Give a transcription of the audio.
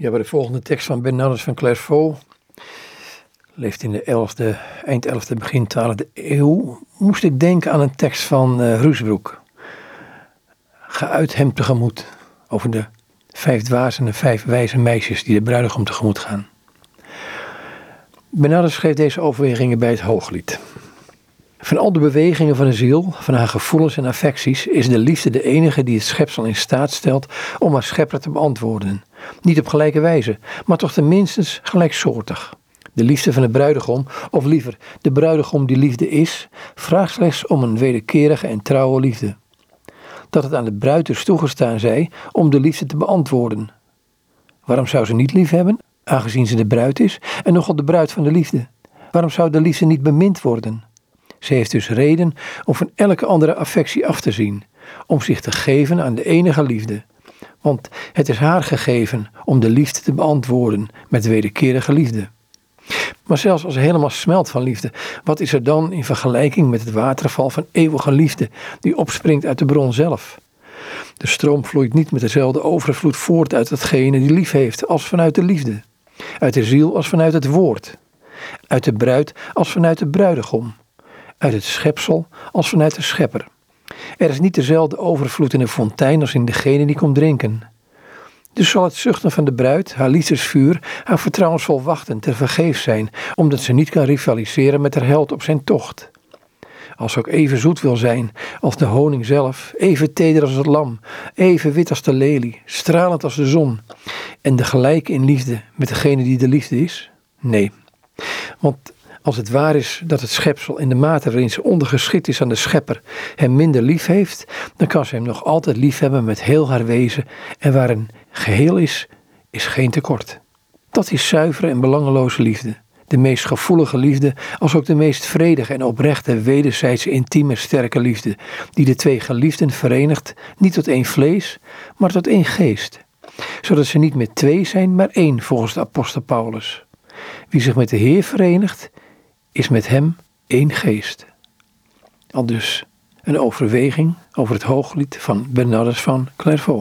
Ja, bij de volgende tekst van Bernardus van Clairvaux, leeft in de 11e, eind 11e, begin 12e eeuw, moest ik denken aan een tekst van uh, Ruusbroek. Ga uit hem tegemoet, over de vijf dwazen en vijf wijze meisjes die de bruidegom tegemoet gaan. Bernardus schreef deze overwegingen bij het Hooglied. Van al de bewegingen van de ziel, van haar gevoelens en affecties, is de liefde de enige die het schepsel in staat stelt om haar schepper te beantwoorden. Niet op gelijke wijze, maar toch tenminste gelijksoortig. De liefde van de bruidegom, of liever de bruidegom die liefde is, vraagt slechts om een wederkerige en trouwe liefde. Dat het aan de bruid is toegestaan zij om de liefde te beantwoorden. Waarom zou ze niet lief hebben, aangezien ze de bruid is en nogal de bruid van de liefde? Waarom zou de liefde niet bemind worden? Ze heeft dus reden om van elke andere affectie af te zien, om zich te geven aan de enige liefde. Want het is haar gegeven om de liefde te beantwoorden met wederkerige liefde. Maar zelfs als ze helemaal smelt van liefde, wat is er dan in vergelijking met het waterval van eeuwige liefde die opspringt uit de bron zelf? De stroom vloeit niet met dezelfde overvloed voort uit datgene die lief heeft als vanuit de liefde, uit de ziel als vanuit het woord, uit de bruid als vanuit de bruidegom, uit het schepsel als vanuit de schepper. Er is niet dezelfde overvloed in de fontein als in degene die komt drinken. Dus zal het zuchten van de bruid, haar liefdesvuur, haar vertrouwensvol wachten ter vergeef zijn, omdat ze niet kan rivaliseren met haar held op zijn tocht. Als ze ook even zoet wil zijn als de honing zelf, even teder als het lam, even wit als de lelie, stralend als de zon, en de gelijke in liefde met degene die de liefde is? Nee, want als het waar is dat het schepsel in de mate waarin ze ondergeschikt is aan de schepper hem minder lief heeft, dan kan ze hem nog altijd lief hebben met heel haar wezen en waar een geheel is, is geen tekort. Dat is zuivere en belangeloze liefde. De meest gevoelige liefde, als ook de meest vredige en oprechte, wederzijdse, intieme, sterke liefde, die de twee geliefden verenigt, niet tot één vlees, maar tot één geest. Zodat ze niet met twee zijn, maar één, volgens de apostel Paulus. Wie zich met de Heer verenigt, is met hem één geest. Al dus een overweging over het hooglied van Bernardus van Clairvaux.